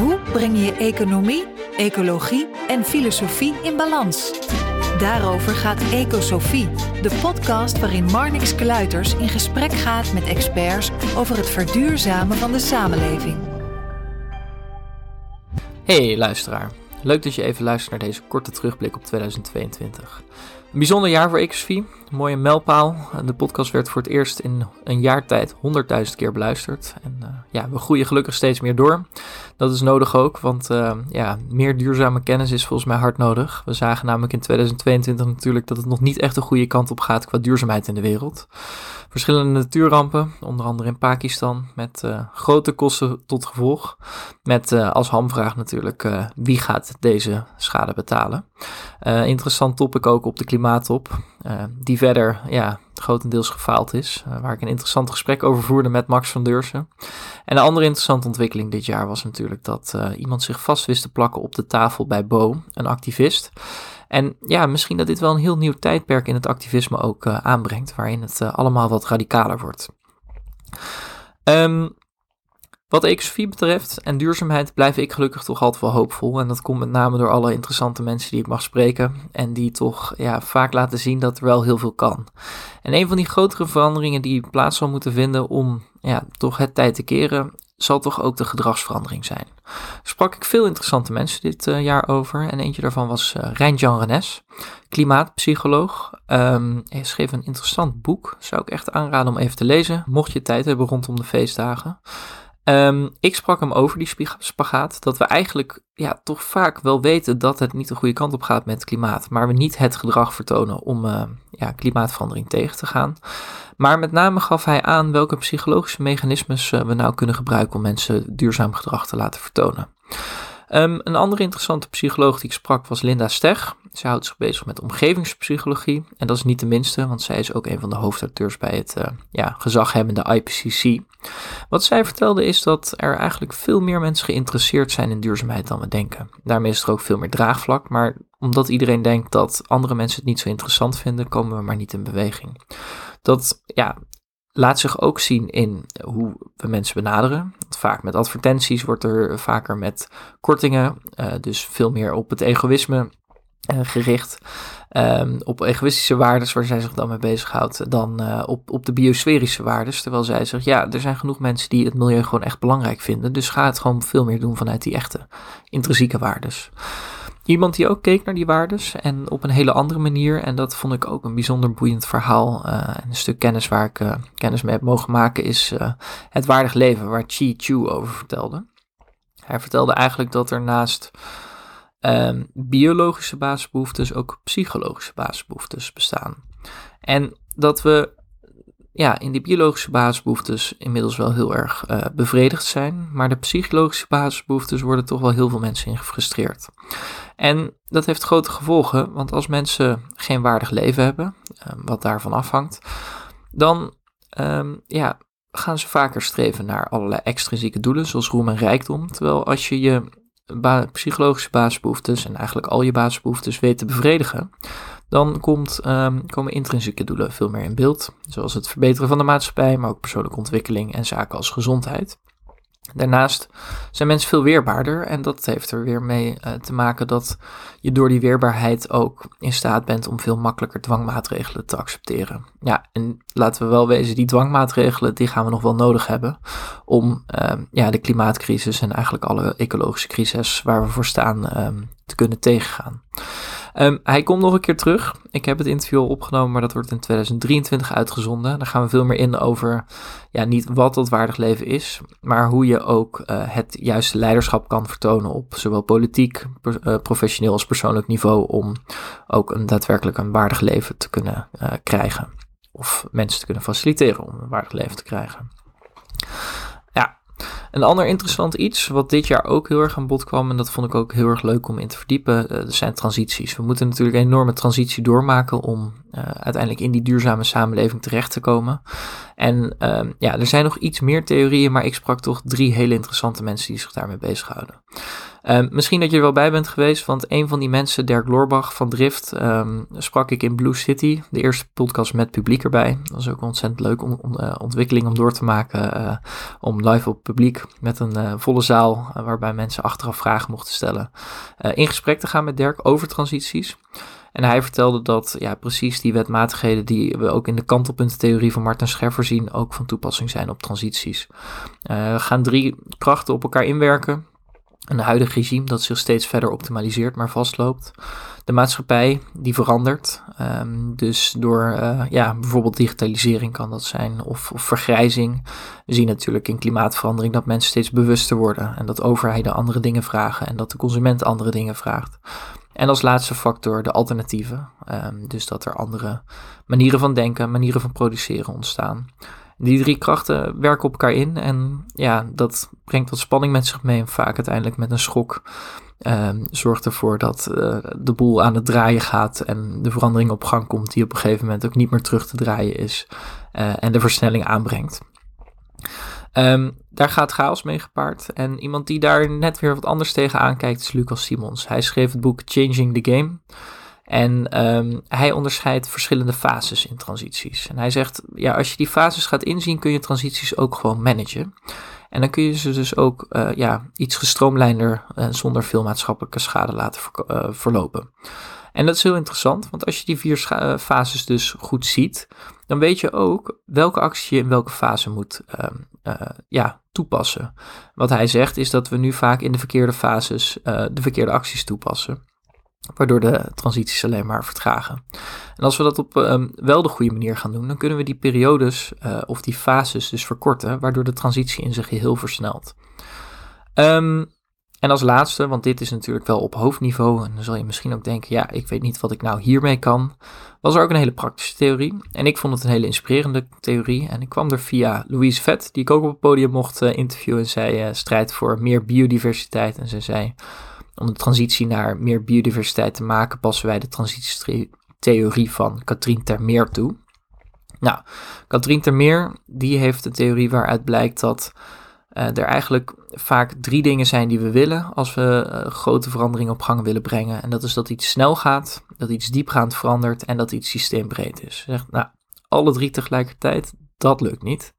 Hoe breng je economie, ecologie en filosofie in balans? Daarover gaat Ecosofie, de podcast waarin Marnix Kluiters in gesprek gaat met experts over het verduurzamen van de samenleving. Hey luisteraar, leuk dat je even luistert naar deze korte terugblik op 2022. Bijzonder jaar voor een mooie mijlpaal. De podcast werd voor het eerst in een jaar tijd 100.000 keer beluisterd. En uh, ja, we groeien gelukkig steeds meer door. Dat is nodig ook, want uh, ja, meer duurzame kennis is volgens mij hard nodig. We zagen namelijk in 2022 natuurlijk dat het nog niet echt de goede kant op gaat qua duurzaamheid in de wereld. Verschillende natuurrampen, onder andere in Pakistan, met uh, grote kosten tot gevolg. Met als hamvraag natuurlijk wie gaat deze schade betalen. interessant topic ook op de klimaattop, die verder ja, grotendeels gefaald is. Uh, waar ik een interessant gesprek over voerde met Max van Deursen. En een andere interessante ontwikkeling dit jaar was natuurlijk dat uh, iemand zich vast wist te plakken op de tafel bij Bo, een activist. En ja, misschien dat dit wel een heel nieuw tijdperk in het activisme ook aanbrengt, waarin het allemaal wat radicaler wordt. Um, wat ecosofie betreft en duurzaamheid blijf ik gelukkig toch altijd wel hoopvol. En dat komt met name door alle interessante mensen die ik mag spreken. En die toch ja, vaak laten zien dat er wel heel veel kan. En een van die grotere veranderingen die plaats zal moeten vinden om ja, toch het tijd te keren, zal toch ook de gedragsverandering zijn. sprak ik veel interessante mensen dit uh, jaar over. En eentje daarvan was uh, Rijn-Jan Renes, klimaatpsycholoog. Um, hij schreef een interessant boek. Zou ik echt aanraden om even te lezen, mocht je tijd hebben rondom de feestdagen. Um, ik sprak hem over die spagaat, dat we eigenlijk ja, toch vaak wel weten dat het niet de goede kant op gaat met het klimaat, maar we niet het gedrag vertonen om uh, ja, klimaatverandering tegen te gaan. Maar met name gaf hij aan welke psychologische mechanismes uh, we nou kunnen gebruiken om mensen duurzaam gedrag te laten vertonen. Um, een andere interessante psycholoog die ik sprak was Linda Steg. Zij houdt zich bezig met omgevingspsychologie. En dat is niet de minste, want zij is ook een van de hoofdauteurs bij het uh, ja, gezaghebbende IPCC. Wat zij vertelde is dat er eigenlijk veel meer mensen geïnteresseerd zijn in duurzaamheid dan we denken. Daarmee is er ook veel meer draagvlak, maar omdat iedereen denkt dat andere mensen het niet zo interessant vinden, komen we maar niet in beweging. Dat ja, laat zich ook zien in hoe we mensen benaderen. Vaak met advertenties wordt er vaker met kortingen, uh, dus veel meer op het egoïsme gericht. Um, op egoïstische waarden waar zij zich dan mee bezighoudt, dan uh, op, op de biosferische waarden. Terwijl zij zegt, ja, er zijn genoeg mensen die het milieu gewoon echt belangrijk vinden. Dus ga het gewoon veel meer doen vanuit die echte intrinsieke waardes. Iemand die ook keek naar die waardes en op een hele andere manier. En dat vond ik ook een bijzonder boeiend verhaal. Uh, en een stuk kennis waar ik kennis mee heb mogen maken is het waardig leven, waar Chi Chu over vertelde. Hij vertelde eigenlijk dat er naast um, biologische basisbehoeftes ook psychologische basisbehoeftes bestaan. En dat we ja, in die biologische basisbehoeftes inmiddels wel heel erg uh, bevredigd zijn. Maar de psychologische basisbehoeftes worden toch wel heel veel mensen in gefrustreerd. En dat heeft grote gevolgen, want als mensen geen waardig leven hebben, uh, wat daarvan afhangt, dan um, ja, gaan ze vaker streven naar allerlei extrinsieke doelen, zoals roem en rijkdom. Terwijl als je je psychologische basisbehoeftes en eigenlijk al je basisbehoeftes weet te bevredigen, dan komt, um, komen intrinsieke doelen veel meer in beeld, zoals het verbeteren van de maatschappij, maar ook persoonlijke ontwikkeling en zaken als gezondheid. Daarnaast zijn mensen veel weerbaarder en dat heeft er weer mee uh, te maken dat je door die weerbaarheid ook in staat bent om veel makkelijker dwangmaatregelen te accepteren. Ja, en laten we wel wezen, die dwangmaatregelen die gaan we nog wel nodig hebben om uh, ja, de klimaatcrisis en eigenlijk alle ecologische crisis waar we voor staan uh, te kunnen tegengaan. Um, hij komt nog een keer terug. Ik heb het interview al opgenomen, maar dat wordt in 2023 uitgezonden. Daar gaan we veel meer in over, ja, niet wat dat waardig leven is, maar hoe je ook uh, het juiste leiderschap kan vertonen op zowel politiek, uh, professioneel als persoonlijk niveau, om ook een daadwerkelijk een waardig leven te kunnen uh, krijgen. Of mensen te kunnen faciliteren om een waardig leven te krijgen. Een ander interessant iets, wat dit jaar ook heel erg aan bod kwam, en dat vond ik ook heel erg leuk om in te verdiepen, uh, zijn transities. We moeten natuurlijk een enorme transitie doormaken om uh, uiteindelijk in die duurzame samenleving terecht te komen. En uh, ja, er zijn nog iets meer theorieën, maar ik sprak toch drie hele interessante mensen die zich daarmee bezighouden. Um, misschien dat je er wel bij bent geweest, want een van die mensen, Dirk Loorbach van Drift, um, sprak ik in Blue City, de eerste podcast met publiek erbij. Dat was ook een ontzettend leuke on, uh, ontwikkeling om door te maken, uh, om live op publiek met een volle zaal, waarbij mensen achteraf vragen mochten stellen, in gesprek te gaan met Dirk over transities. En hij vertelde dat ja, precies die wetmatigheden die we ook in de kantelpuntentheorie van Martin Scheffer zien, ook van toepassing zijn op transities. Uh, gaan drie krachten op elkaar inwerken. Een huidig regime dat zich steeds verder optimaliseert, maar vastloopt. De maatschappij die verandert. Um, dus door uh, ja, bijvoorbeeld digitalisering kan dat zijn, of, of, vergrijzing. We zien natuurlijk in klimaatverandering dat mensen steeds bewuster worden. En dat overheden andere dingen vragen en dat de consument andere dingen vraagt. En als laatste factor de alternatieven. Um, dus dat er andere manieren van denken, manieren van produceren ontstaan. Die drie krachten werken op elkaar in en ja, dat brengt wat spanning met zich mee en vaak uiteindelijk met een schok um, zorgt ervoor dat uh, de boel aan het draaien gaat en de verandering op gang komt die op een gegeven moment ook niet meer terug te draaien is uh, en de versnelling aanbrengt. Um, daar gaat chaos mee gepaard. En iemand die daar net weer wat anders tegenaan kijkt is Lucas Simons. Hij schreef het boek Changing the Game. En um, hij onderscheidt verschillende fases in transities. En hij zegt, ja, als je die fases gaat inzien, kun je transities ook gewoon managen. En dan kun je ze dus ook uh, ja, iets gestroomlijnder uh, zonder veel maatschappelijke schade laten uh, verlopen. En dat is heel interessant, want als je die vier fases dus goed ziet, dan weet je ook welke actie je in welke fase moet uh, ja, toepassen. Wat hij zegt is dat we nu vaak in de verkeerde fases de verkeerde acties toepassen. Waardoor de transities alleen maar vertragen. En als we dat op um, wel de goede manier gaan doen, dan kunnen we die periodes uh, of die fases dus verkorten, waardoor de transitie in zijn geheel versnelt. Um, en als laatste, want dit is natuurlijk wel op hoofdniveau, en dan zal je misschien ook denken, ja, ik weet niet wat ik nou hiermee kan, was er ook een hele praktische theorie. En ik vond het een hele inspirerende theorie. En ik kwam er via Louise Vet, die ik ook op het podium mocht uh, interviewen. En zij uh, strijdt voor meer biodiversiteit. En zij zei, om de transitie naar meer biodiversiteit te maken, passen wij de transitietheorie van Katrien Termeer toe. Nou, Katrien Termeer, die heeft een theorie waaruit blijkt dat uh, er eigenlijk vaak drie dingen zijn die we willen als we uh, grote veranderingen op gang willen brengen. En dat is dat iets snel gaat, dat iets diepgaand verandert en dat iets systeembreed is. Zegt, nou, alle drie tegelijkertijd, dat lukt niet.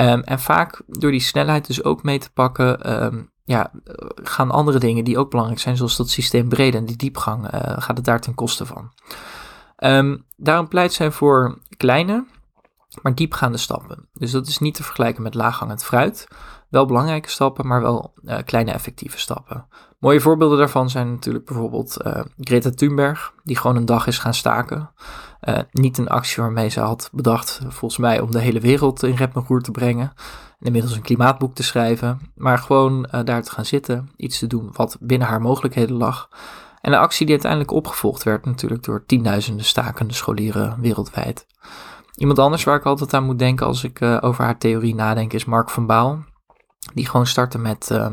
Um, en vaak door die snelheid dus ook mee te pakken, um, ja, gaan andere dingen die ook belangrijk zijn, zoals dat systeembreed en die diepgang, uh, gaat het daar ten koste van. Um, daarom pleit zij voor kleine, maar diepgaande stappen. Dus dat is niet te vergelijken met laaghangend fruit. Wel belangrijke stappen, maar wel uh, kleine effectieve stappen. Mooie voorbeelden daarvan zijn natuurlijk bijvoorbeeld uh, Greta Thunberg, die gewoon een dag is gaan staken. Niet een actie waarmee ze had bedacht, volgens mij, om de hele wereld in rep en roer te brengen. Inmiddels een klimaatboek te schrijven, maar gewoon daar te gaan zitten, iets te doen wat binnen haar mogelijkheden lag. En een actie die uiteindelijk opgevolgd werd natuurlijk door tienduizenden stakende scholieren wereldwijd. Iemand anders waar ik altijd aan moet denken als ik uh, over haar theorie nadenk is Mark van Baal. Die gewoon startte met uh,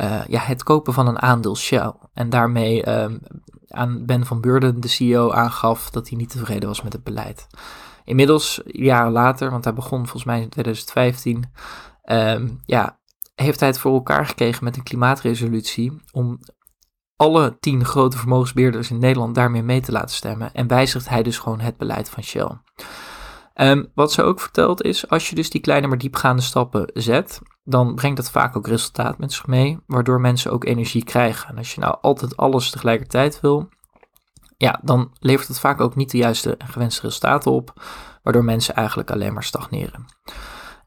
uh, ja, het kopen van een aandeel Shell. En daarmee ehm, aan Ben van Beurden, de CEO, aangaf dat hij niet tevreden was met het beleid. Inmiddels, jaren later, want hij begon volgens mij in 2015, ehm, ja, heeft hij het voor elkaar gekregen met een klimaatresolutie om alle tien grote vermogensbeheerders in Nederland daarmee mee te laten stemmen. En wijzigt hij dus gewoon het beleid van Shell. Um, wat ze ook vertelt is, als je dus die kleine maar diepgaande stappen zet, dan brengt dat vaak ook resultaat met zich mee, waardoor mensen ook energie krijgen. En als je nou altijd alles tegelijkertijd wil, ja, dan levert het vaak ook niet de juiste en gewenste resultaten op, waardoor mensen eigenlijk alleen maar stagneren.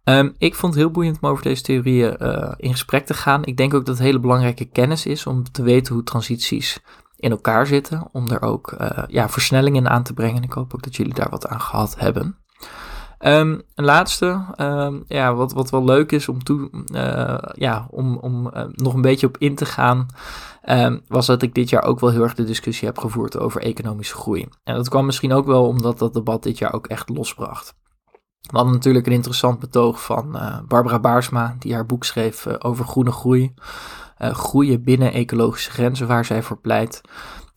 Um, ik vond het heel boeiend om over deze theorieën uh, in gesprek te gaan. Ik denk ook dat het hele belangrijke kennis is om te weten hoe transities in elkaar zitten, om er ook uh, ja, versnellingen aan te brengen. Ik hoop ook dat jullie daar wat aan gehad hebben. Um, een laatste, um, ja, wat, wat wel leuk is om, toe, uh, ja, om, om nog een beetje op in te gaan, um, was dat ik dit jaar ook wel heel erg de discussie heb gevoerd over economische groei. En dat kwam misschien ook wel omdat dat debat dit jaar ook echt losbracht. We hadden natuurlijk een interessant betoog van Barbara Baarsma, die haar boek schreef over groene groei. groeien binnen ecologische grenzen, waar zij voor pleit.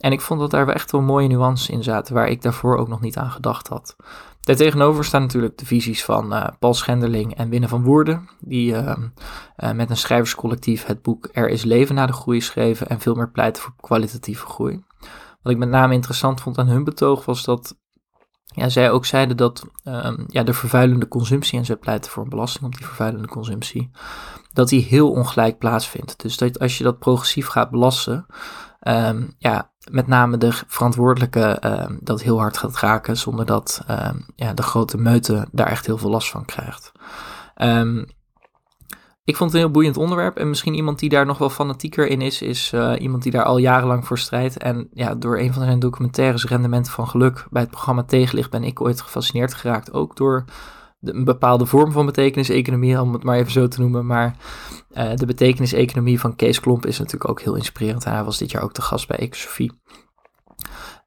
En ik vond dat daar echt wel mooie nuances in zaten, waar ik daarvoor ook nog niet aan gedacht had. Daartegenover staan natuurlijk de visies van uh, Paul Schenderling en Winne van Woerden, die uh, uh, met een schrijverscollectief het boek Er is leven na de groei schreven en veel meer pleiten voor kwalitatieve groei. Wat ik met name interessant vond aan hun betoog was dat ja, zij ook zeiden dat um, ja, de vervuilende consumptie, en zij pleiten voor een belasting op die vervuilende consumptie, dat die heel ongelijk plaatsvindt. Dus dat als je dat progressief gaat belasten, um, ja, met name de verantwoordelijke uh, dat heel hard gaat raken, zonder dat uh, ja, de grote meute daar echt heel veel last van krijgt. Um, ik vond het een heel boeiend onderwerp en misschien iemand die daar nog wel fanatieker in is, is uh, iemand die daar al jarenlang voor strijdt. En ja, door een van zijn documentaires, Rendement van Geluk, bij het programma Tegenlicht ben ik ooit gefascineerd geraakt. Ook door een bepaalde vorm van betekenis-economie, om het maar even zo te noemen. Maar uh, de betekenis-economie van Kees Klomp is natuurlijk ook heel inspirerend. En hij was dit jaar ook te gast bij Ecosofie.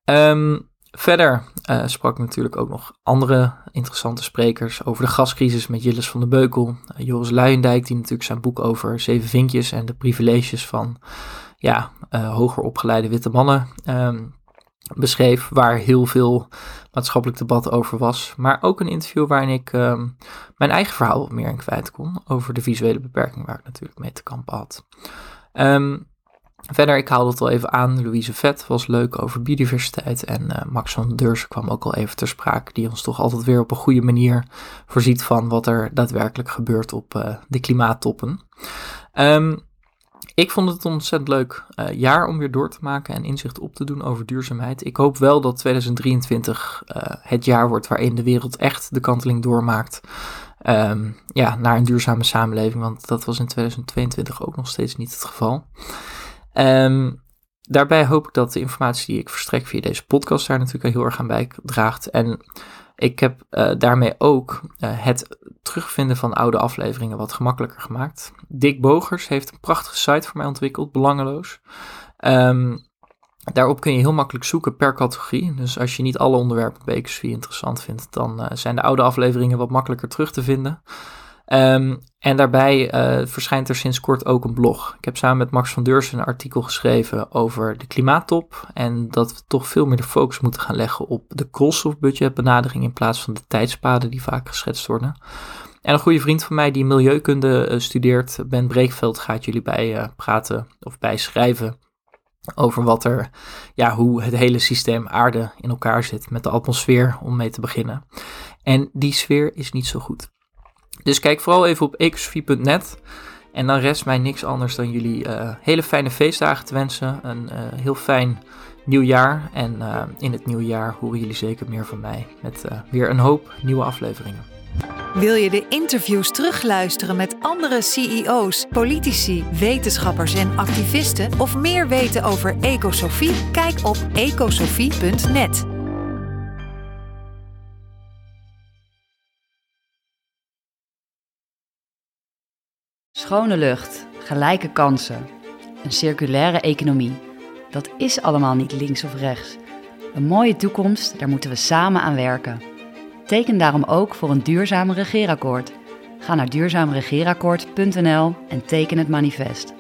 Um, verder uh, sprak natuurlijk ook nog andere interessante sprekers over de gascrisis met Jilles van der Beukel. Uh, Joris Luijendijk, die natuurlijk zijn boek over zeven vinkjes en de privileges van ja, hoger opgeleide witte mannen um, beschreef, waar heel veel maatschappelijk debat over was. Maar ook een interview waarin ik um, mijn eigen verhaal meer in kwijt kon over de visuele beperking waar ik natuurlijk mee te kampen had. Um, verder, ik haalde het al even aan, Louise Vet was leuk over biodiversiteit en uh, Max van Deursen kwam ook al even ter sprake, die ons toch altijd weer op een goede manier voorziet van wat er daadwerkelijk gebeurt op uh, de klimaattoppen. Um, ik vond het een ontzettend leuk uh, jaar om weer door te maken en inzicht op te doen over duurzaamheid. Ik hoop wel dat 2023 uh, eh, het jaar wordt waarin de wereld echt de kanteling doormaakt um, ja, naar een duurzame samenleving. Want dat was in 2022 ook nog steeds niet het geval. Um, daarbij hoop ik dat de informatie die ik verstrek via deze podcast daar natuurlijk heel erg aan bijdraagt. En ik heb uh, daarmee ook uh, het terugvinden van oude afleveringen wat gemakkelijker gemaakt. Dick Bogers heeft een prachtige site voor mij ontwikkeld, belangeloos. Um, daarop kun je heel makkelijk zoeken per categorie. Dus als je niet alle onderwerpen bij interessant vindt, dan uh, zijn de oude afleveringen wat makkelijker terug te vinden. Um, en daarbij uh, verschijnt er sinds kort ook een blog. Ik heb samen met Max van Deursen een artikel geschreven over de klimaattop. En dat we toch veel meer de focus moeten gaan leggen op de koolstofbudgetbenadering in plaats van de tijdspaden die vaak geschetst worden. En een goede vriend van mij die milieukunde uh, studeert, Ben Breekveld, gaat jullie bij uh, praten of bij schrijven over wat er, ja, hoe het hele systeem aarde in elkaar zit met de atmosfeer om mee te beginnen. En die sfeer is niet zo goed. Dus kijk vooral even op ecosofie.net. En dan rest mij niks anders dan jullie uh, hele fijne feestdagen te wensen. Een uh, heel fijn nieuw jaar. En uh, in het nieuwe jaar horen jullie zeker meer van mij. Met weer een hoop nieuwe afleveringen. Wil je de interviews terugluisteren met andere CEO's, politici, wetenschappers en activisten? Of meer weten over Ecosofie? Kijk op ecosofie.net. Schone lucht, gelijke kansen, een circulaire economie. Dat is allemaal niet links of rechts. Een mooie toekomst, daar moeten we samen aan werken. Teken daarom ook voor een duurzaam regeerakkoord. Ga naar duurzaamregeerakkoord.nl en teken het manifest.